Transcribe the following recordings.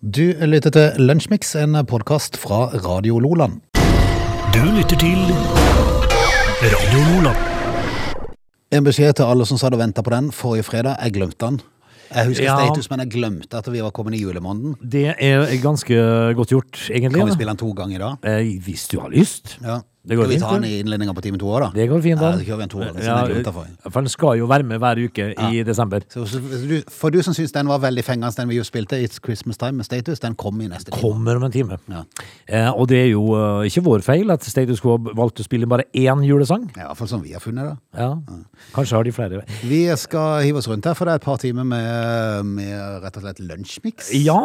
Du lytter til Lunsjmix, en podkast fra Radio Loland. Du lytter til Radio Loland. En beskjed til alle som satt og venta på den forrige fredag. Jeg glemte den. Jeg husker Ja. status, men jeg glemte at vi var kommet i julemåneden. Det er ganske godt gjort, egentlig. Kan vi spille den to ganger i dag? Eh, hvis du har lyst. Ja. Det går Skal vi fint, ta den i innledninga på time to òg, da? Det går fint, da. Ja, da. det kjører vi en to Ja, for den skal jo være med hver uke i desember. Så, så, du, for du som syns den var veldig fengende, den vi jo spilte, It's Christmas Time med Status, den kommer i neste time. Kommer om en time. Ja. Eh, og det er jo uh, ikke vår feil at Status Quo valgte å spille bare én julesang. Ja, Iallfall som vi har funnet da. Ja. Kanskje har de flere. Vi skal hive oss rundt her, for det er et par timer med, med rett og slett lunsjmiks. Ja,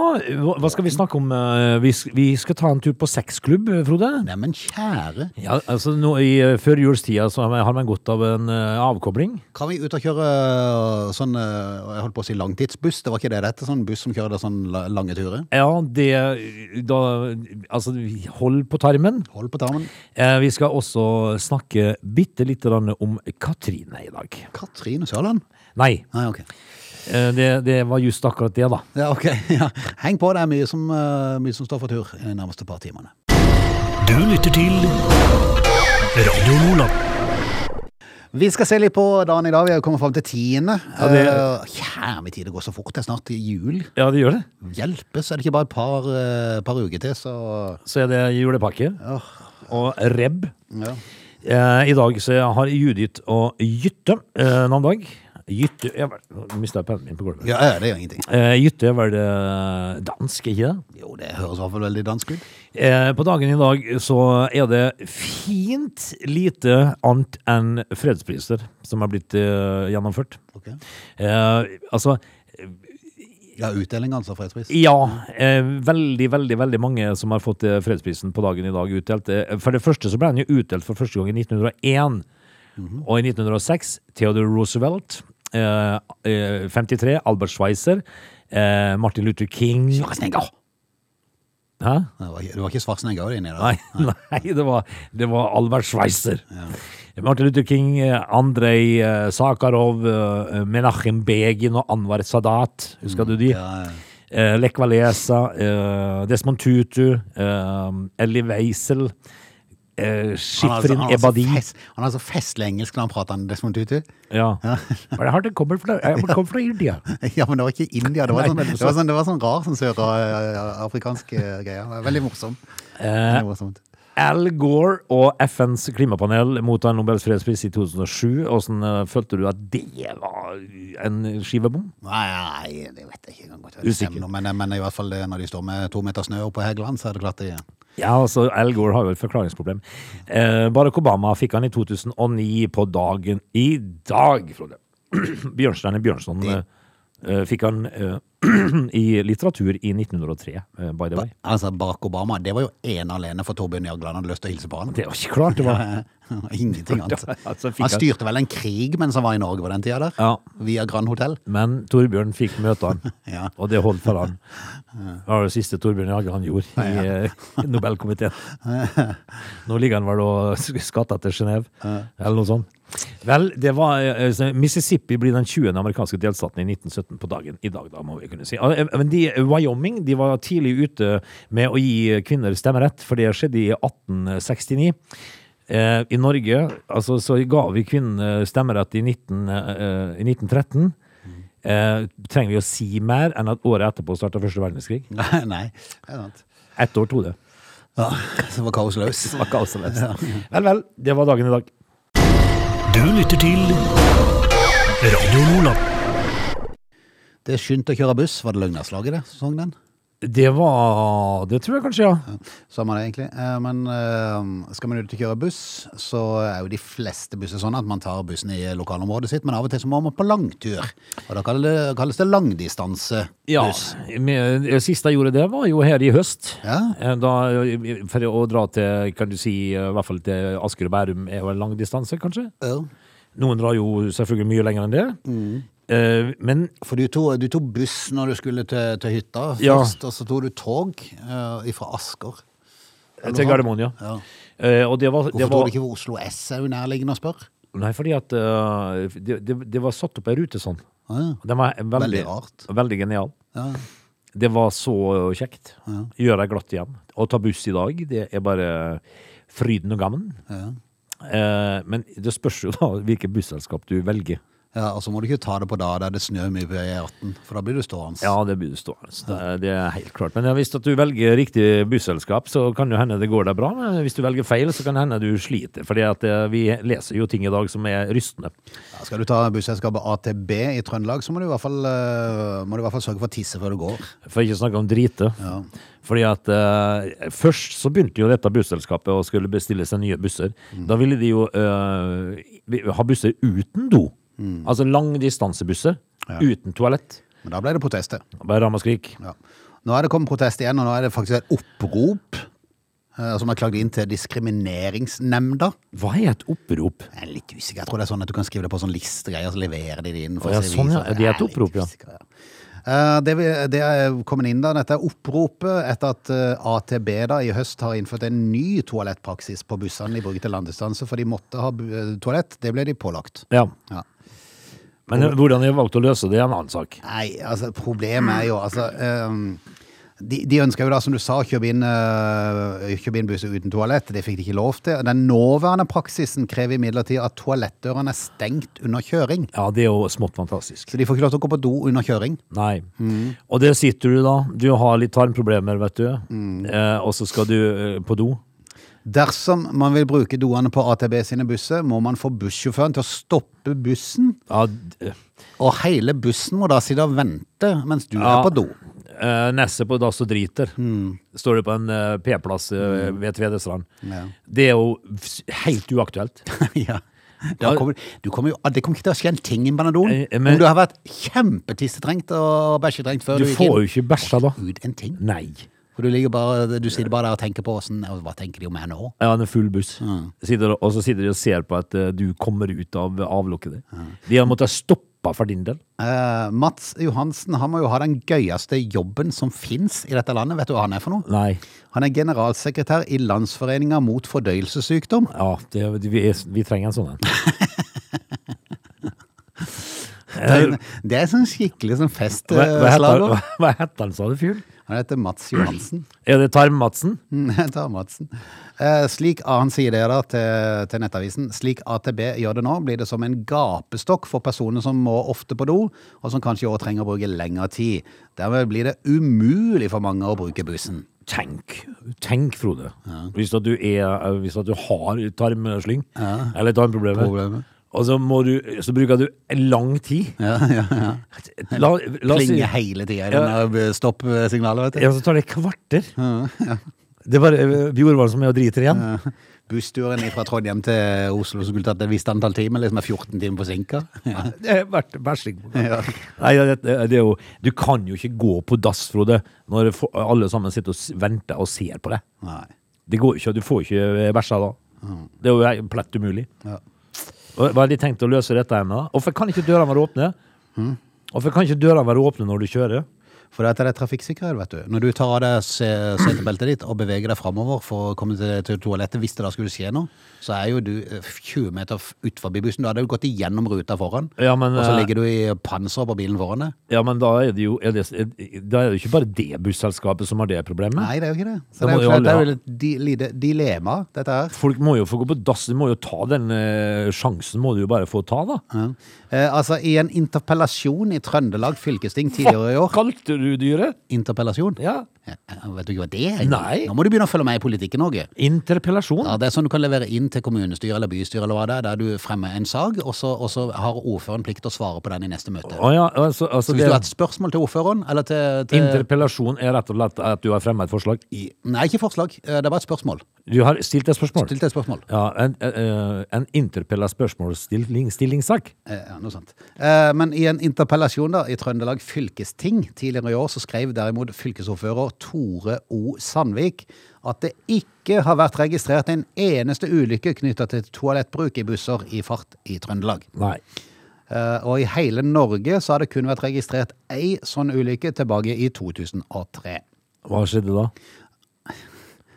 hva skal vi snakke om? Eh, Vi, vi skal ta en tur på sexklubb, Frode. Neimen, kjære. Ja, altså nå I eh, førjulstida så har man gått av en uh, avkobling. Kan vi ut og kjøre øh, sånn øh, Jeg holdt på å si langtidsbuss. Det var ikke det det het? Sånn buss som kjører sånn la- lange turer? Ja, det da, Altså, hold på tarmen. Hold på tarmen. Eh, vi skal også snakke bitte grann om Katrine i dag. Katrine Sørland? Nei, Nei, ok. eh, det, det var just akkurat det, da. Ja, ok. Ja. Heng på, det er mye som, øh, mye som står for tur i de nærmeste par timene. Du lytter til Radio Nordland. Vi skal se litt på dagen i dag. Vi har kommet fram til tiende. Ja, det- Eh, Kjære min tid, det går så fort. Det er snart jul. Ja, det gjør det. Hjelpes, er det ikke bare et par, øh, par uker til, så Så er det julepakke Åh, og rebb. ja. Eh, I dag så har Judith og Jytte eh, navnedag. Jytte Jeg mista pennen min på gulvet. ja, ja, det gjør ingenting. Eh, Jytte vel det dansk, ikke det? Jo, det høres i hvert fall veldig dansk ut. Eh, på dagen i dag så er det fint lite annet enn fredspriser som er blitt eh, gjennomført. Okay. Eh, altså, Ja, utdeling altså, fredspris. ja. Eh, veldig, veldig veldig mange som har fått eh, fredsprisen på dagen i dag utdelt. Eh, for det første så ble den jo utdelt for første gang i 1901. Og i 1906 Theodore Roosevelt. Eh, eh, 53 Albert Schweitzer. Eh, Martin Luther King Schwarzenegger! Hæ? Det var, det var ikke Schwarzenegger inni der? Nei, nei det, var, det var Albert Schweitzer. Martin Luther King, eh, Andrej eh, Sakharov, eh, Menachem Begin og Anwar Sadat. Husker du de? Ja, ja. Eh, Lech Walesa, eh, Desmond Tutu, eh, Elie Wiesel, eh, Han er Shifrin Ebadi. fest, han har så festlig engelsk når han prater Desmond Tutu. Ja. Men jeg har det kommer fra, kom fra India. Ja, men det var ikke India. Det var sånn, det var sånn, det var sånn rar sånn sørafrikansk greie. Veldig morsom. Eh, Veldig morsomt. Al Gore og FNs klimapanel mottar Nobels fredspris i 2007. Åssen følte du at det var en skivebom? Nei, det vet jeg ikke engang. Usikker. Men, men i hvert fall når de står med to meter snø oppå Hegeland, så er det klart det Ja, altså, Al Gore har jo et forklaringsproblem. Eh, Barack Obama fikk han i 2009 på dagen i dag, Frode. Bjørnstjerne Bjørnson eh, eh, fikk han eh, i litteratur i 1903, eh, by the way. Altså, Barack Obama, det var jo ene alene for Torbjørn Jagland hadde lyst til å hilse på han. Det var ikke klart, det var Ingenting annet. Altså, Han styrte vel en krig mens han var i Norge på den tida der? Ja. Via Grand Hotell? Men Torbjørn fikk møte han, Ja. og det holdt for han. Det var det siste Torbjørn Jagland gjorde i eh, Nobelkomiteen. Nå ligger han vel og skatter til Genéve, eller noe sånt. Vel, det var eh, Mississippi blir den 20. amerikanske delstaten i 1917 på dagen i dag, da, må vi kunne si. Ah, eh, Men de, Wyoming de var tidlig ute med å gi kvinner stemmerett, for det skjedde i 1869. Eh, I Norge altså, så ga vi kvinnene stemmerett i, 19, eh, i 1913. Eh, trenger vi å si mer enn at året etterpå starta første verdenskrig? Nei, nei, det er sant. Ett år tok det. Ja, så var kaos løs. Det var kaos og løst. Vel, vel. Det var dagen i dag. Du lytter til Radio Nordland. Det skyndte å kjøre buss. Var det Løgnerslaget, det? som sang den? Det var Det tror jeg kanskje, ja. Samme det, egentlig. Eh, Men eh, skal man ut og kjøre buss, så er jo de fleste busser sånn at man tar bussen i lokalområdet sitt, men av og til så må man på langtur. Og da kalles det, langdistansebuss. Ja, det siste jeg gjorde det, var jo her i høst. Ja. Eh, Da, for å dra til, kan du si, i hvert fall til Asker og Bærum er jo en langdistanse, kanskje. Ja. Noen drar jo selvfølgelig mye lenger enn det. Eh, men For du tok, du tok buss når du skulle til, til hytta Ja. først, og så tok du tog uh, fra Asker. Eller til Gardermoen, ja. Ja. Uh, det var, Hvorfor det tok du ikke Oslo S er jo nærliggende å spørre? Nei, fordi at eh, det, det, det var satt opp ei rute sånn. Ah, ja. Den var veldig, Veldig rart. Veldig genial. Ja. Det var så kjekt. Gjør deg glatt igjen. Å ta buss i dag, det er bare fryden og gammen. Eh, men det spørs jo da hvilket busselskap du velger. Ja, Og så må du ikke ta det på da der det snør mye på E18, for da blir du stående. Ja, det blir du stående. Det, det er helt klart. Men hvis du velger riktig busselskap, så kan det hende det går deg bra. Men hvis du velger feil, så kan det hende du sliter. Fordi at eh, vi leser jo ting i dag som er rystende. Ja, skal du ta busselskapet AtB i Trøndelag, så må du i hvert fall, eh, må du i hvert fall sørge for å tisse før du går. For ikke å snakke om drite. Fordi at uh, Først så begynte jo dette busselskapet å skulle bestille seg nye busser. Da ville de jo uh, ha busser uten do. Altså langdistansebusser uten toalett. Men da ble det protester. Bare ble og skrik. Ja. Nå er det kommet protest igjen, og nå er det faktisk et opprop eh, som er klagd inn til Diskrimineringsnemnda. Hva er et opprop? Jeg er litt usikker. Jeg tror det er sånn at du kan skrive det på sånn listegreier, så leverer de det inn. for Å, ja, å sånn, ja. viser. Det er et opprop, ja. usikker, Eh, Det, vi- det er kommet inn da, dette er oppropet etter at uh, AtB da i høst har innført en ny toalettpraksis på bussene de bruker til landdistanse, for de måtte ha eh, toalett. Det ble de pålagt. Ja. Ja. Men hvordan de valgte å løse det, er en annen sak. Nei, altså problemet er jo altså um, de, de ønsker jo da, som du sa, kjøpe inn, uh, kjøpe inn busser uten toalett. Det fikk de ikke lov til. Den nåværende praksisen krever imidlertid at toalettdørene er stengt under kjøring. Ja, det er jo smått fantastisk. Så de får ikke lov til å gå på do under kjøring. Nei. Og der sitter du da. Du har litt tarmproblemer, vet du. Eh, og så skal du eh, på do. Dersom man vil bruke doene på AtB sine busser, må man få bussjåføren til å stoppe bussen, Ja, d- og hele bussen må da sitte og vente mens du Ja. er på do. eh, Nesse på dass og driter. Står det på en eh, P-plass eh, ved Tvedestrand. Ja. Det er jo helt uaktuelt. ja. Da kommer, du kommer jo, det kommer ikke til å skje en ting i Banadon. Eh, men- Om du har vært kjempetissetrengt og bæsjetrengt før Du du, gikk får inn. jo ikke bæsja da. Ut en ting. Nei. For du, ligger bare, du sitter bare der og tenker på åssen Hva tenker de om meg nå? Ja, en full buss. Sitter, og så sitter de og ser på at eh, du kommer ut av avlukket. De har måttet stoppe for din del. Uh, Mats Johansen han må jo ha den gøyeste jobben som fins i dette landet. Vet du hva han er for noe? Nei. Han er generalsekretær i Landsforeninga mot fordøyelsessykdom. Ja, det, vi, er, vi trenger en sånn en. Det er, det er sånn skikkelig sånn Hva, hva, heter, hva, hva heter han, sa du, fyren? Han heter Mats Johansen. Er det? Tarm tar Madsen. Eh, slik han sier det da til, til Nettavisen, slik AtB gjør det nå, blir det som en gapestokk for personer som må ofte på do, og som kanskje også trenger å bruke lengre tid. Dermed blir det umulig for mange å bruke bussen. Tenk, tenk Frode. Hvis, at du er, hvis at du har tarmslyng, eller tarmproblemer, Problemet. Og så, må du, så bruker du lang tid. Ja, ja, ja. La, la hele tida ja. stopp-signalet, vet du. ja, så tar det et kvarter. Det er bare eh, Bjorvann som er og driter igjen. Bussturen fra Trondheim til Oslo som skulle tatt et visst antall timer, liksom er 14 timer forsinka. Ja. Det har vært bæsjing. Ja. Nei, det, det jo Du kan jo ikke gå på dass, Frode, når alle sammen sitter og venter og ser på deg. Nei. Det går ikke, Du får ikke bæsja da. Det er jo plett umulig. Ja. Hva har de tenkt å løse dette med? Hvorfor kan ikke dørene være åpne? Hvorfor kan ikke dørene være åpne når du kjører? For dette er trafikksikkerhet, vet du. Når du tar av deg se- setebeltet ditt og beveger deg framover for å komme til, til toalettet, hvis det da skulle skje noe, så er jo du eh, 20 meter f- ut forbi bussen. Da hadde du gått igjennom ruta foran, Ja, men, og så eh, ligger du i panseret på bilen foran deg. Ja, men da er det jo er det, er det jo ikke bare det busselskapet som har det problemet. Nei, det er jo ikke det. Så det er jo det er jo et di, dilemma, dette her. Folk må jo få gå på dass. De må jo ta den eh, sjansen, må du jo bare få ta, da. Ja. Eh, altså, i en interpellasjon i Trøndelag fylkesting tidligere i år Kalte du dyret? Interpellasjon? Ja. Ja, vet du ikke hva det er? Nei. Nå må du begynne å følge med i politikken, òg. Interpellasjon? Ja, det er sånn du kan levere inn til kommunestyret eller bystyret eller hva det er, der du fremmer en sak, og så, og så har ordføreren plikt til å svare på den i neste møte. Å ja, altså, altså Så hvis det, du har et spørsmål til ordføreren, eller til, til Interpellasjon er rett og slett at du har fremmet et forslag? i, Nei, ikke forslag. Eh, Det var et spørsmål. Du har stilt et spørsmål? Stilt et spørsmål. Ja, en, eh, en interpella spørsmålsstillingssak. Eh, Ja, noe sånt. Men i en interpellasjon da, i Trøndelag fylkesting tidligere i år, så skrev derimot fylkesordfører Tore O. Sandvik at det ikke har vært registrert en eneste ulykke knytta til toalettbruk i busser i fart i Trøndelag. Nei. Eh, Og i hele Norge så har det kun vært registrert ei sånn ulykke tilbake i 2003. Hva skjedde da?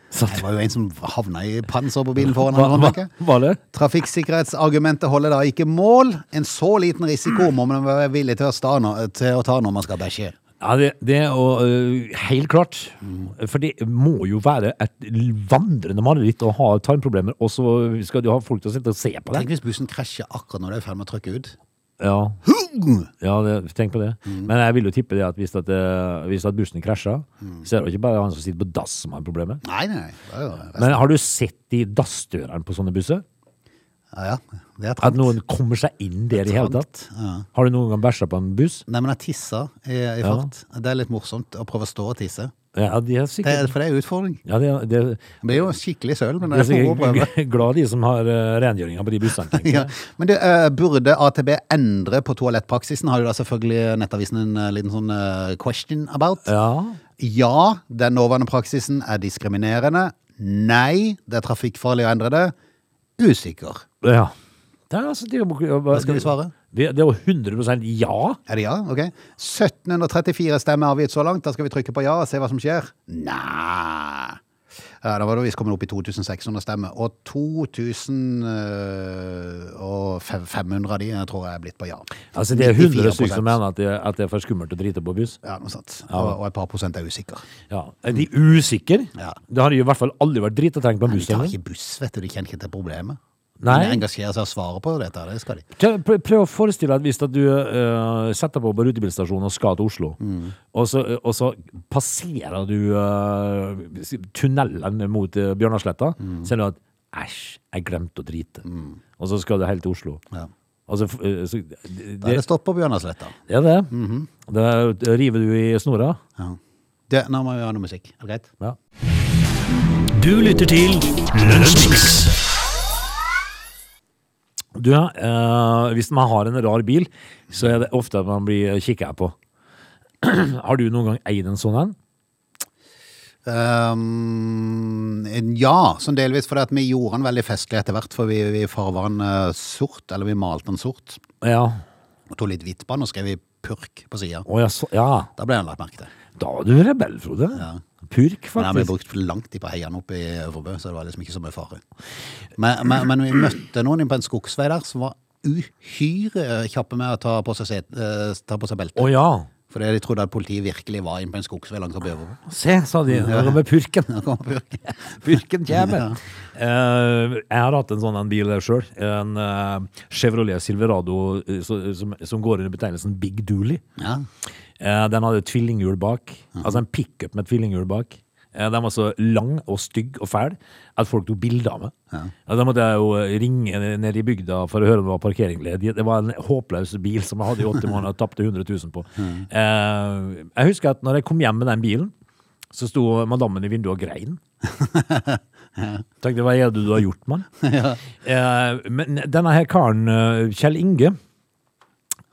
Det var jo en som havna i panser på bilen foran. hva, hva, var det? Trafikksikkerhetsargumentet holder da ikke mål. En så liten risiko må man være villig til å, stane, til å ta når man skal bæsje. Ja, det, det jo øh, helt klart. For det må jo være et vandrende mareritt å ha tarmproblemer, og så skal du ha folk til å sitte og se på det. Tenk hvis bussen krasjer akkurat når du er i ferd med å trykke ut. Ja, ja det, tenk på det. Men jeg vil jo tippe det at hvis, at, øh, hvis at bussen krasjer, så er det jo ikke bare han som sitter på dass som har problemet. Nei, nei. Det er jo. Men har du sett de dassdørene på sånne busser? Ja, ja. Det er At noen kommer seg inn der i hele tatt? Ja. Har du noen gang bæsja på en buss? Nei, men jeg tissa i, i fart. Det er litt morsomt å prøve å stå og tisse. Ja, de er Det, sikkert er- for det er utfordring. ja, det, er, det er, Det blir jo skikkelig søl, men det er er moro å prøve. glad de som har uh, rengjøringa på de bussene. Ja. Men du, uh, burde AtB endre på toalettpraksisen? Har jo da selvfølgelig Nettavisen en uh, liten sånn uh, question about. Ja. Ja, den nåværende praksisen er diskriminerende. Nei, det er trafikkfarlig å endre det. Usikker. ja. Det er, altså, det er, Hva skal vi svare? Det, det er jo 100% ja. Er det ja? Ok. 1734 stemmer avgitt så langt. Da skal vi trykke på ja og se hva som skjer. Nei. Ja, da var det visst kommet opp i 2600 stemmer. Og 2500 av de jeg tror jeg er blitt på ja. Altså, det er 100 stykker som mener at det, at det er for skummelt å drite på buss. Ja, noe sånt. Og, og et par prosent er usikre. Ja. Er de usikre? Ja. Det har de i hvert fall aldri vært dritetenkt på en De tar ikke buss, vet du. De kjenner ikke til problemet. Nei. De engasjerer seg og svarer på dette. Det skal de. Prøv, å forestille deg at hvis at du uh, setter på på rutebilstasjonen og skal til Oslo, og, så, og så passerer du uh, tunnelen mot uh, Bjørnarsletta, så ser du at æsj, jeg glemte å drite. Og så skal du helt til Oslo. Ja. Altså, så, det, Da er det stopp på Bjørnarsletta. det er det. Da river du i snora. Ja. Det, nå må vi ha noe musikk. Er det greit? Ja. Du lytter til Lunsjmix. Du, eh, hvis man har en rar bil, så er det ofte at man blir kikket på. har du noen gang eid en sånn en? Um, ja, sånn delvis fordi at vi gjorde den veldig festlig etter hvert, for vi, vi farva den uh, sort, eller vi malte den sort. Ja. Og tok litt hvitt på den og skrev i purk på sida. Oh, ja, ja. Da ble den lagt merke til. Da var du rebell, Frode. Purk, faktisk. Nei, ble brukte brukt lang tid på å heie han opp i Øvrebø, så det var liksom ikke så mye fare. Men, men, men vi møtte noen på en skogsvei der som var uhyre kjappe med å ta på seg, set, eh, ta på seg belte. Å ja. Fordi de trodde at politiet virkelig var inne på en skogsvei langt oppe i Øvrebø. Se, sa de. Nå kommer purken. Da kom purk. Purken kommer. Eh, jeg har hatt en sånn en bil sjøl. En eh, Chevrolet Silverado eh, som, som går under betegnelsen Big Dooley. Ja. Eh, den hadde tvillinghjul bak. Altså en pickup med tvillinghjul bak. Eh, den var så lang og stygg og fæl at folk tok bilder av meg. Ja. Da måtte jeg jo ringe ned i bygda for å høre om det var parkering ledig. Det var en håpløs bil som jeg hadde i åtte måneder og tapte 100 000 på. Eh, jeg husker at når jeg kom hjem med den bilen, så sto madammen i vinduet og grein. Tenkte, hva er det du har gjort, mann? Eh, men denne her karen, Kjell Inge,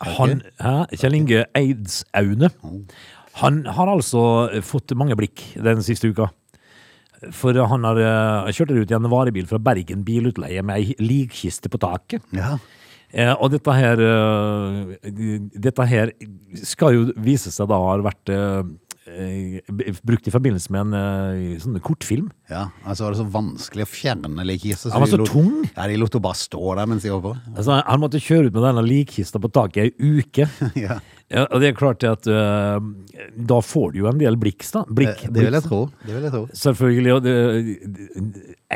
han, hæ? Kjell Inge Eidsaune, han har altså fått mange blikk den siste uka. For han har eh, kjørt ut i en varebil fra Bergen bilutleie med ei likkiste på taket. ja. Eh, og dette her, eh, dette her skal jo vise seg da har vært brukt i forbindelse med en eh, sånn kortfilm. Ja, altså var det så vanskelig å fjerne likkista. Han var så lot- tung. Ja, de lot henne bare stå der mens de holdt på. Altså, han måtte kjøre ut med denne likkista på taket ei uke. Ja. Ja, og det er klart at uh, da får du jo en del bliks, da. Blikk, det vil jeg tro. Det vil jeg tro. Selvfølgelig. Og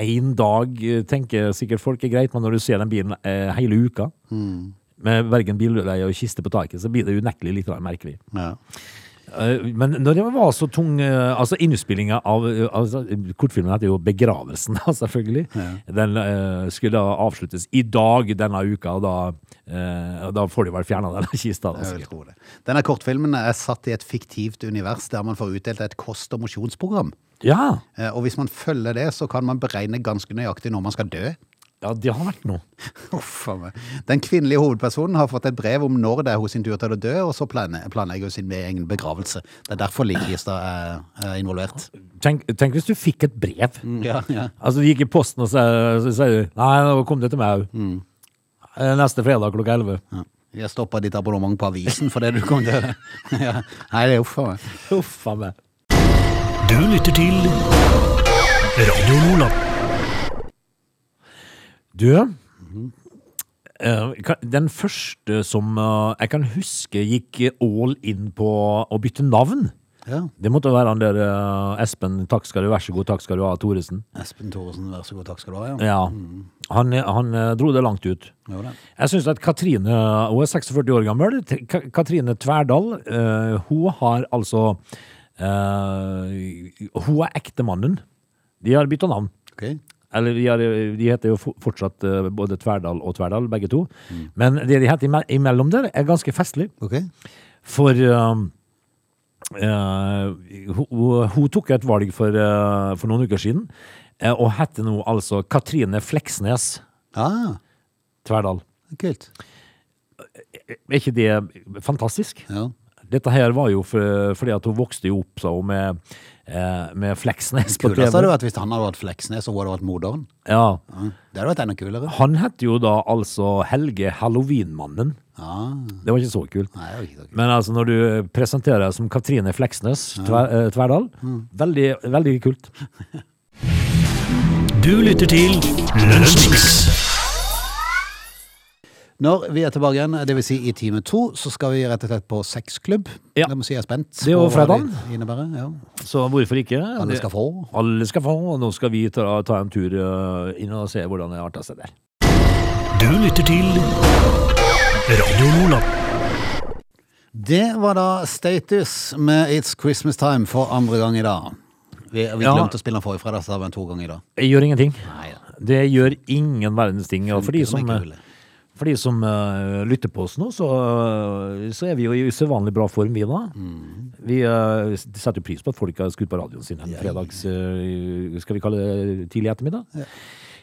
én dag eh, tenker sikkert folk er greit, men når du ser den bilen uh, hele uka, Mm. med Bergen Billeie og kiste på taket, så blir det unektelig litt merkelig. Ja. Eh, Men når det var så tung eh, Altså innspillinga av eh, altså, Kortfilmen heter jo 'Begravelsen', da, selvfølgelig. Den uh, skulle da avsluttes i dag denne uka, og da, uh, da får de vel fjerna den kista. Da, Jeg vil tro det. Denne kortfilmen er satt i et fiktivt univers der man får utdelt et kost- og mosjonsprogram. ja. Uh, Og hvis man følger det, så kan man beregne ganske nøyaktig når man skal dø. Ja, det har vært noe. Uff a meg. Den kvinnelige hovedpersonen har fått et brev om når det er hos sin tur til å dø, og så planlegger hun sin egen begravelse. Det er derfor likkista er, er involvert. Tenk, tenk hvis du fikk et brev. Ja, ja. Altså, du gikk i posten og sier du Nei, nå kom det til meg òg. Neste fredag klokka elleve. ja. Vi har stoppa ditt abonnement på avisen fordi du kom til å Ja. Nei, det er uff a meg. Uff a meg. Du lytter til Radio Nordland. Du, Eh, Den første som eh, jeg kan huske gikk all in på å bytte navn, Ja. det måtte være han der eh, Espen, takk skal du, vær så god, takk skal du ha, Thoresen. Espen Thoresen, vær så god, takk skal du ha. Ja. Ja. Han, han eh, dro det langt ut. Jo, det. Jeg syns at Katrine Hun er 46 år gammel. Katrine Tverdal, hun har altså Hun er ektemannen. De har bytta navn. Ok. Eller de, har, de heter jo fortsatt eh, både Tverdal og Tverdal, begge to. Men det de heter imellom der, er ganske festlig. Okay. For eh, uh, hun, hun tok et valg for, uh, for noen uker siden, uh, og heter nå altså Katrine Fleksnes Ah, Tverdal. kult. Er ikke det fantastisk? Ja. Dette her var jo for, fordi at hun vokste jo opp så, med, med Fleksnes på Kulest hadde TV. vært hvis han hadde vært Fleksnes og hun hadde vært moderen. Ja. Ja. Det hadde vært enda kulere. Han het jo da altså Helge Halloweenmannen. Ah, Det var ikke så kult. nei, det var ikke så kult. Men altså når du presenterer deg som Katrine Fleksnes tver, eh, Tverdal, veldig, veldig kult. Du lytter til Lunsjmix. Når vi er tilbake igjen, det vil si i time to, så skal vi rett og slett på sexklubb. Ja. Det må si jeg er spent. Det er jo fredagen. Ja. Så hvorfor ikke? Alle skal få. Alle skal få, og nå skal vi ta, ta en tur eh, inn og se hvordan det arter seg der. Du lytter til Radio Nordland. Det var da Status med It's Christmas Time for andre gang i dag. Vi, vi Ja. glemte å spille den forrige fredag, så det var den to ganger i dag. Jeg gjør ingenting. Nei ja. Det gjør ingen verdens ting. Og for de som. For de som uh, lytter på oss nå, så, uh, så er vi jo i usedvanlig bra form, vi da. Mm. Vi uh, setter jo pris på at folk har skutt på radioen sin en fredags Skal vi kalle det tidlig ettermiddag?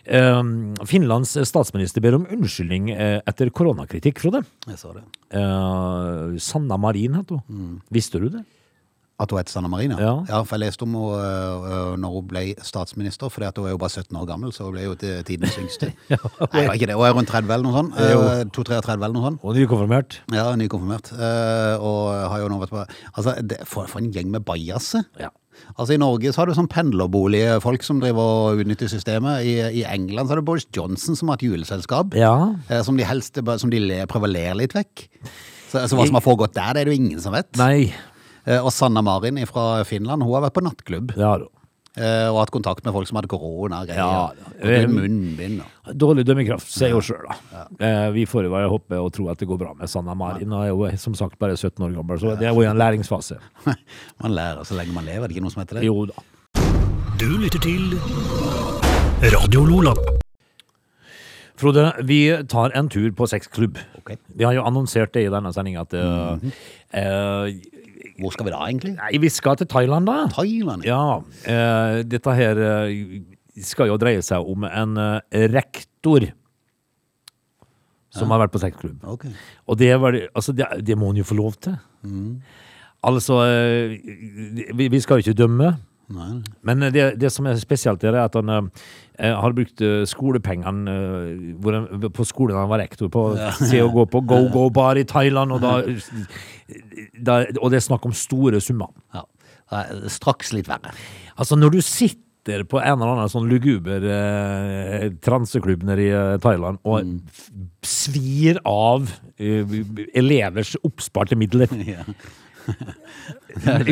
Eh, Finlands statsminister ber om unnskyldning etter koronakritikk, Frode. Jeg sa det. Sanna Marin het hun. Mm. Visste du det? At hun heter Sanna Marina? Ja. for jeg leste om henne øh, når hun ble statsminister, for hun er jo bare 17 år gammel, så hun ble jo til tidens yngste. Nei, okay. Nei, ikke det. Hun er rundt 30 eller noe sånt. Uh, 2-33 eller noe sånt. Og nykonfirmert? Ja, nykonfirmert. Uh, og har jo nå vært på Altså, det, for, for en gjeng med bajaser. Ja. Altså I Norge så har du sånn pendlerbolige folk som driver og utnytter systemet. I, I England så har du Boris Johnson som har et juleselskap. Ja. eh, Som de helst som de prøver å le litt vekk. Så, så hva som har foregått der, det er det jo ingen som vet. Nei. Eh, Og Sanna Marin fra Finland, hun har vært på nattklubb. Har hun. eh, Og hatt kontakt med folk som hadde korona-greier. Ja, munnbind. Dårlig dømmekraft, sier jo sjøl, da. Ja. vi får jo bare håpe og tro at det går bra med Sanna Marin. Hun er jo som sagt bare 17 år gammel, så det er jo i en læringsfase. Man lærer så lenge man lever, er det ikke noe som heter det? Jo da. Du lytter til Radio Lola. Frode, vi tar en tur på sexklubb. Okay. Vi har jo annonsert det i denne sendinga at eh, eh, Hvor skal vi da, egentlig? Nei, vi skal til Thailand, da. Thailand? ja. Ja. eh, dette her eh, skal jo dreie seg om en eh, rektor som har vært på sexklubb. Okay. Og det, var, altså det, det må han jo få lov til. Altså, eh, vi, vi skal jo ikke dømme. Nei. Men det, det som er spesielt, er at han uh, har brukt eh, skolepengene uh, på skolen han var rektor på, til å gå på go-go-bar i Thailand, og, da, da, og det er snakk om store summer. Ja. Straks litt verre. Altså, når du sitter på en eller annen sånn luguber eh, transeklubb nede i eh, Thailand og f- svir av eh, elevers oppsparte midler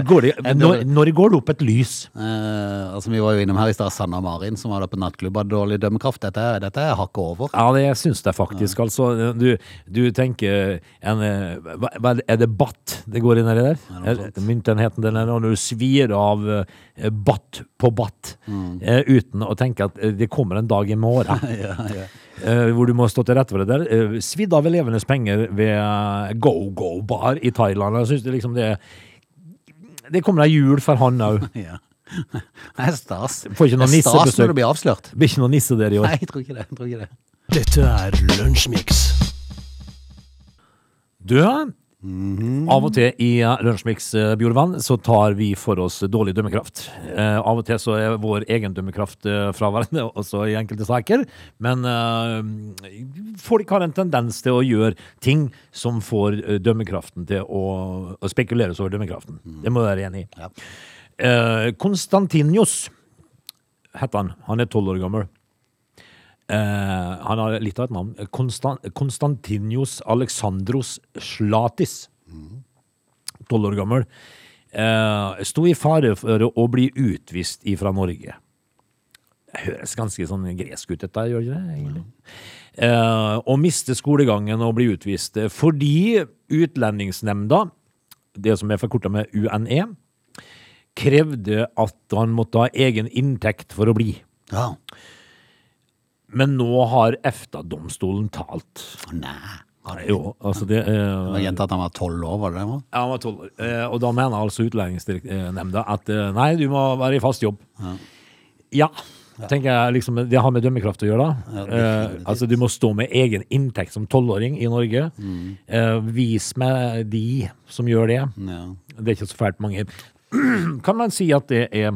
går det, når, når går det opp et lys? Eh, altså Vi var jo innom her i stad Sanna Marin, som var der på nattklubb, hadde dårlig dømmekraft. Dette, dette er hakket over. Ja, det syns jeg faktisk. Altså, du, du tenker en, eh, Er det batt det går inn i der? Er- Myntenheten den er når du svir av eh, batt på batt mm. uten å tenke at eh, det kommer en dag i morgen. eh, hvor du må stå til rette for det der. Uh, svidd av elevenes penger ved eh, go-go-bar i Thailand. Jeg synes det liksom det Det kommer ei jul for han òg. Ja. Det er stas. Får ikke noe Det er stas når det blir avslørt. Blir ikke noe nisse der i år. Nei, jeg tror ikke det. Jeg tror ikke det. Dette er Lunsjmix. Du, av og til i eh, Lunsjmix Bjorvann så tar vi for oss dårlig dømmekraft. Eh, av og til så er vår egen dømmekraft eh, fraværende, også i enkelte saker. Men eh, folk har en tendens til å gjøre ting som får eh, dømmekraften til å, å spekuleres over dømmekraften. Det må du være enig i. Ja. Eh, Konstantinios heter han. Han er tolv år gammel. Eh, Han har litt av et navn. Konstan Konstantinios Alexandros Slatis. Tolv år gammel. Uh, sto i fare for å bli utvist ifra Norge. Det høres ganske sånn gresk ut, dette, gjør det ikke det? egentlig? Eh, og miste skolegangen og bli utvist fordi Utlendingsnemnda, det som er forkorta med UNE, krevde at han måtte ha egen inntekt for å bli. Ja. Men nå har EFTA-domstolen talt. Nei. Det, Jo, altså det det eh, var Gjentatt at han var tolv år, var det det? Ja, han var tolv år. Eh, og da mener altså Utlendingsnemnda at eh, nei, du må være i fast jobb. Ja. tenker jeg liksom, Det har med dømmekraft å gjøre. da. Ja, eh, altså Du må stå med egen inntekt som tolvåring i Norge. Mm. Eh, vis meg de som gjør det. Ja. Det er ikke så fælt mange. Kan man si at det er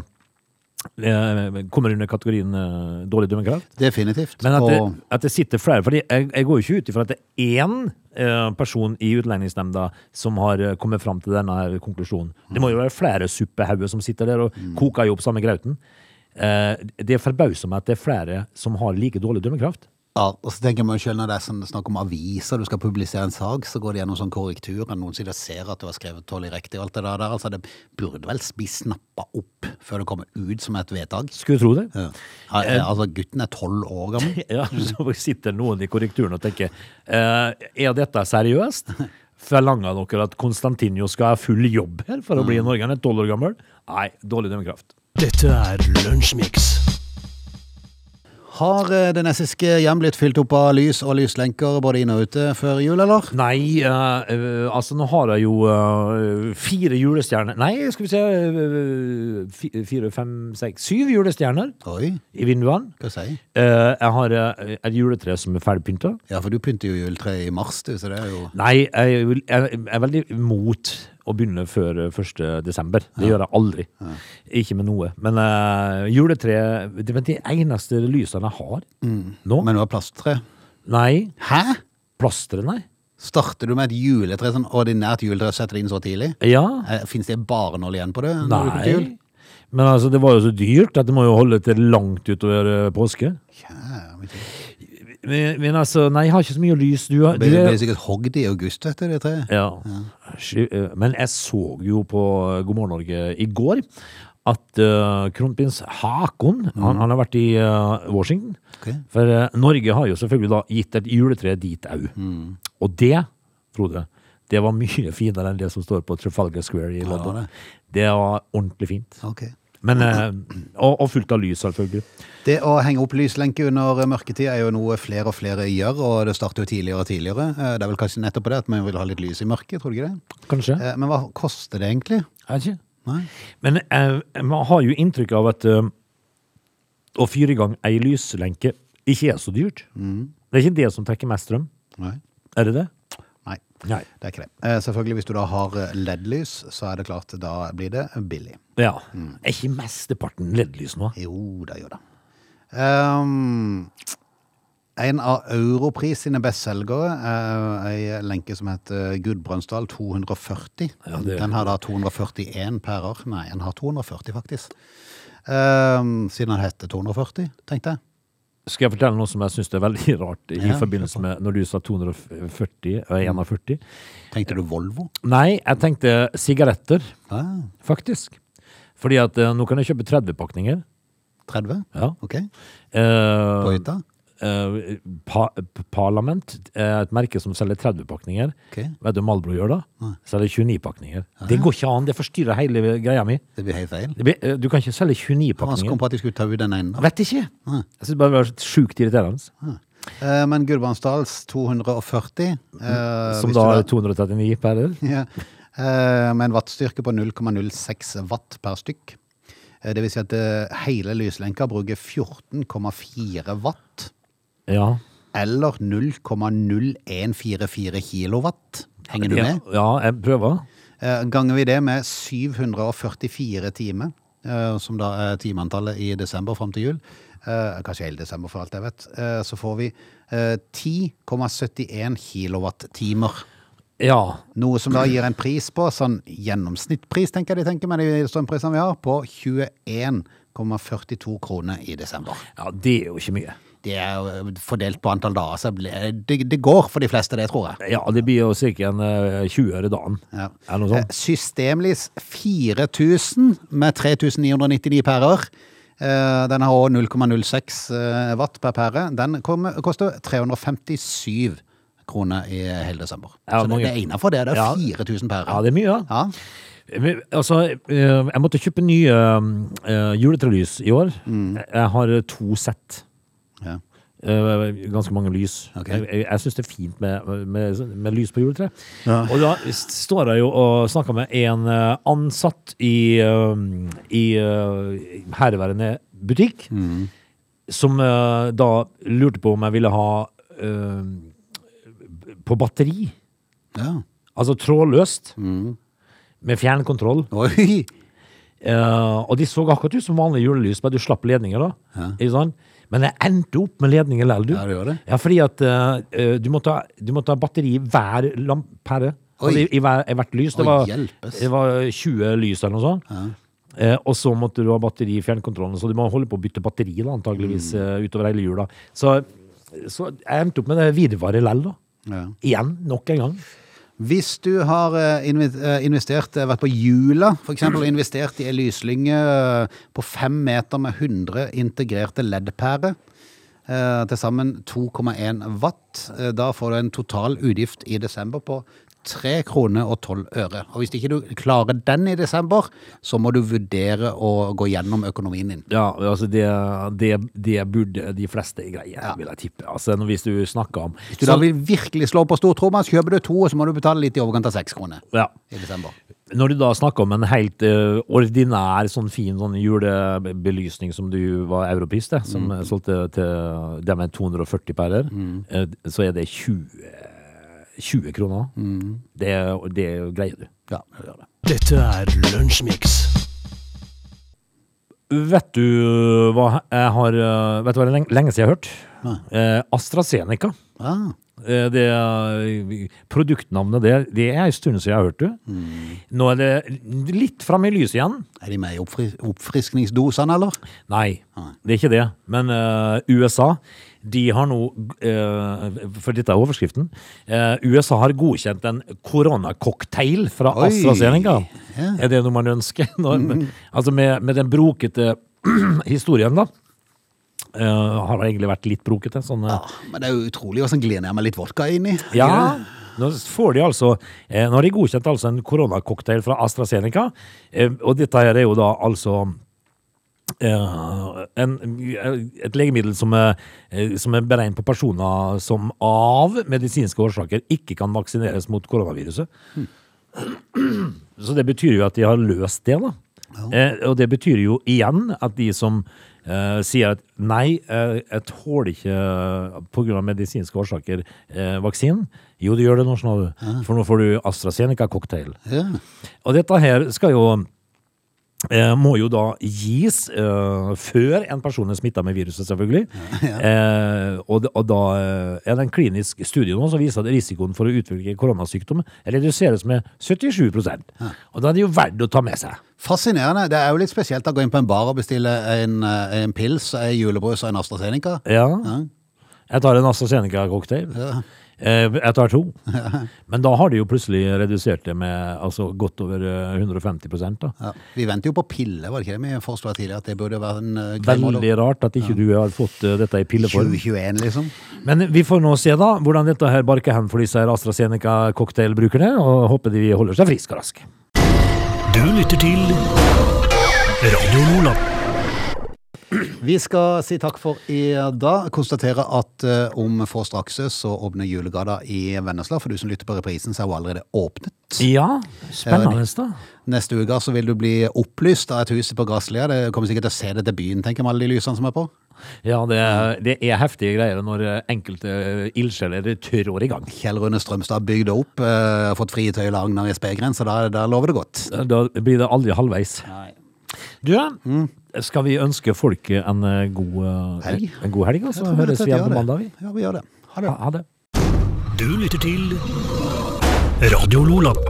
kommer under kategorien eh, dårlig dømmekraft? Definitivt. Men at det, at det sitter flere fordi jeg, jeg går jo ikke ut ifra at det er én eh, person i Utlendingsnemnda som har eh, kommet fram til denne konklusjonen. Det må jo være flere suppehauger som sitter der og koker i opp samme grauten. Eh, det forbauser meg at det er flere som har like dårlig dømmekraft. Ja, og så tenker man selv når det er sånn, snakk om aviser, du skal publisere en sak, så går det gjennom sånn korrektur, og noen sider ser at du har skrevet tålelig riktig og alt det der. Altså, det burde vel bli snappa opp før det kommer ut som et vedtak. Skulle tro det. Ja. Ja, altså, gutten er tolv år gammel. Ja, Så sitter noen i korrekturen og tenker eh, Er dette seriøst? Forlanger dere at Konstantinio skal ha full jobb her for å bli i Norge? Han er tolv år gammel. Nei, dårlig dømmekraft. Dette er Lunsjmix. Har eh, det nessiske hjem blitt fylt opp av lys og lyslenker både inn og ute før jul, eller? Nei, eh, altså nå har jeg jo uh, fire julestjerner Nei, skal vi se uh, Fire, fem, seks, syv julestjerner Oi, i vinduene. hva sier jeg? Jeg har et juletre som er ferdigpynta. Ja, for du pynter jo juletreet i mars, du, så det er jo Nei, jeg, jeg, jeg er veldig imot å begynne før eh, 1. desember. Det gjør jeg aldri. Ikke med noe. Men uh, juletre Det er de eneste lysene jeg har nå. Men du har plasttre. Nei. Hæ? Plasteret, nei. Starter du med et juletre, sånn ordinært juletre, setter det inn så tidlig? Ja. Eh, Fins det bare nål igjen på det? Nei. Men altså, det var jo så dyrt at det må jo holde til langt utover eh, påske. Kjære mitt liv. Men, men altså, nei, jeg har ikke så mye lys. Du, har- du Det ble, er sikkert hogd i august, vet du, det treet. Ja. Eh, Men jeg så jo på God morgen Norge i går at uh, kronprins Hakon han, han har vært i uh, Washington. Okay. For uh, Norge har jo selvfølgelig da gitt et juletre dit òg. Og det, Frode, det var mye finere enn det som står på Trafalgar Square i London. det. det var ordentlig fint. Ok. Men, eh, og, og fullt av lys, selvfølgelig. Det å henge opp lyslenke under mørketid er jo noe flere og flere gjør, og det starter jo tidligere og tidligere. Eh, Det er vel kanskje nettopp på det at man vil ha litt lys i mørket, tror du ikke det? Kanskje? Eh, Men hva koster det egentlig? Jeg ikke. Nei? Men eh, man har jo inntrykk av at eh, å fyre i gang ei lyslenke ikke er så dyrt. Det er ikke det som trekker mest strøm. Nei. Er det det? Nei, Nei. det er ikke det. Eh, Selvfølgelig, hvis du da har eh, LED-lys, så er det klart, da blir det billig. Ja. Er ikke mesteparten LED-lys nå? Jo da, jo da. Um, en av Europris sine bestselgere er ei lenke som heter Gudbrandsdal 240. Ja, det- Den har da 241 pærer. Nei, den har 240 faktisk. Um, siden den heter 240, tenkte jeg. Skal jeg fortelle noe som jeg syns er veldig rart i Ja, forbindelse med når du sa 240 og 41? Tenkte du Volvo? Nei, jeg tenkte sigaretter, Ah, faktisk. Fordi at eh, nå kan jeg kjøpe 30 pakninger. 30? Ja. Ok. På Eh, hytta? Eh, pa Parlament er et merke som selger 30 pakninger. Okay. Vet du hva Malbro gjør da? Selger 29 pakninger. Det går ikke an, det forstyrrer hele greia mi. Det blir helt feil. Blir- eh, Du kan ikke selge 29 Hva kom pakninger. på at de skulle ta ut den ene? da? Vet ikke. Jeg synes bare det var sjukt irriterende. Eh, Men Gudbrandsdals 240 eh, Som da er 239 pærer. Ja. Eh, Med en wattstyrke på 0,06 watt per stykk. Eh, Det vil si at eh, hele lyslenka bruker 14,4 watt. Ja. Eller 0,0144 kilowatt. Henger du med? Ja, jeg prøver. Eh, Ganger vi det med 744 timer, eh, som da er timeantallet i desember fram til jul, eh, kanskje hele desember for alt jeg vet, så får vi eh, 10,71 kilowattimer. Ja. Noe som da gir en pris på, sånn gjennomsnittpris, tenker jeg de tenker med de strømprisene vi har, på 21,42 kroner i desember. ja, det er jo ikke mye. Det er fordelt på antall dager, så det, det går for de fleste, det tror jeg. Ja, det blir jo sikkert en eh, 20 øre dagen. Ja. Er noe Eh, sånt? Systemlys 4000 med 3999 pærer. Eh, Den har også 0,06 eh, watt per pære. Den koster 357 kroner i hele desember. Ja, Så det, det er innenfor det. Det er Ja. 4000 pærer. Ja, det er mye, ja. Altså, eh, jeg måtte kjøpe nye juletrelys i år. Jeg har to sett. Ja. Eh, ganske mange lys. Okay. Jeg, jeg, jeg syns det er fint med, med, med lys på juletre. Og da står jeg jo og snakker med en eh, ansatt i, eh, i herværende butikk, som eh, da lurte på om jeg ville ha uh, på batteri. Ja. Altså trådløst. Med fjernkontroll. Oi! Uh, og de så akkurat ut som vanlige julelys, bare du slapp ledninger, da. Ikke sant? Men jeg endte opp med ledning likevel, du. Ja, det gjør det. Ja, fordi at eh, du, måtte ha, du måtte ha batteri i hver lampære. Altså, i, i, hver, I hvert lys. Det var, det var 20 lys eller noe sånt. Eh, og så måtte du ha batteri i fjernkontrollen, så du må holde på å bytte batteri da, antageligvis Mm. eh, utover hele jula. Så, så jeg endte opp med det virvaret lell, da. Ja. Igjen, nok en gang. Hvis du har eh, eh, investert, eh, vært på Jula, eksempel, og investert i en lyslynge på fem meter med 100 integrerte LED-pærer, til sammen 2,1 watt, da får du en total utgift i desember på 3 kroner og 12 øre. Og hvis ikke du klarer den i desember, så må du vurdere å gå gjennom økonomien din. Ja, altså det, det, det burde de fleste greie, vil jeg tippe. Altså Hvis du snakker om Hvis du da vil virkelig slå på stortromma, så kjøper du to, og så må du betale litt i overkant av 6 kroner ja. i desember. Når du da snakker om en helt uh, ordinær, sånn fin sånn julebelysning som du var europeist til, som Mm. solgte til det med 240 pærer, eh, så er det 20, 20 kroner. Mm. Det, det greier du. Ja, det gjør det. Dette er Lunsjmix. Vet du hva jeg har eh, Vet du hva det er lenge, lenge siden jeg har hørt? Eh, AstraZeneca. Ah, Det, er produktnavnet det, det er en stund siden jeg har hørt det. Nå er det litt fram i lyset igjen. er de med i oppfri oppfriskningsdosene, eller? Nei, det er ikke det. Men uh, USA, de har nå uh, For dette er overskriften. Uh, USA har godkjent en koronacocktail fra Oi, AstraZeneca. Yeah. Er det noe man ønsker? Når, Altså med, med den brokete historien, da. Eh, har egentlig vært litt brokete. Sånn, eh, Ja, men det er jo utrolig hvordan glir ned med litt vodka inni. Ja, nå får de altså eh, Nå har de godkjent altså en koronacocktail fra AstraZeneca, eh, og dette her er jo da altså eh, en, et legemiddel som er, som er beregnet på personer som av medisinske årsaker ikke kan vaksineres mot koronaviruset. Så det betyr jo at de har løst det, da. Eh, og det betyr jo igjen at de som eh, sier at nei, uh, jeg tåler ikke uh, pga. medisinske årsaker eh, vaksinen. Jo, du gjør det nå. For nå får du AstraZeneca-cocktail. Ja. Og dette her skal jo eh, må jo da gis eh, før en person er smitta med viruset, selvfølgelig. Eh, og, og da eh, er det en klinisk studie nå som viser at risikoen for å utvikle koronasykdom reduseres med 77 Og da er det jo verdt å ta med seg. Fascinerende. Det er jo litt spesielt å gå inn på en bar og bestille en, eh, en pils, en julebrus og en AstraZeneca. Ja. Jeg tar en AstraZeneca-cocktail. Eh, Jeg tar to. Men da har de jo plutselig redusert det med altså, godt over eh, 150 da. Ja. Vi venter jo på pille, var det ikke det vi foreslo tidligere? At det burde være en uh, Veldig rart at ikke du har fått eh, dette i pilleform. 2021, liksom. Men vi får nå se da hvordan dette her barker hen for disse AstraZeneca-cocktailbrukerne, og håper de holder seg friske og raske. Du lytter til Radio Lola. Vi skal si takk for i dag. Konstatere at uh, om få straks så åpner julegata i Vennesla. For du som lytter på reprisen, så er hun allerede åpnet. Ja, spennende da. Neste uke så vil du bli opplyst av et hus på Graslia. Det kommer sikkert til å se det til byen, tenker jeg, med alle de lysene som er på. Ja, det, er- det er heftige greier når eh, enkelte eh, ildsjeler trår i gang. Kjell Rune Strømstad har bygd opp, uh, fått frie tøyler Agnar i spegren, så da, da lover det godt. Da blir det aldri halvveis. Du, skal vi ønske folk en eh, god eh, Helg. En god helg, og så høres vi igjen på mandag, vi. Ja, vi gjør det. Ha det. Ha det. Du lytter til Radio Lola.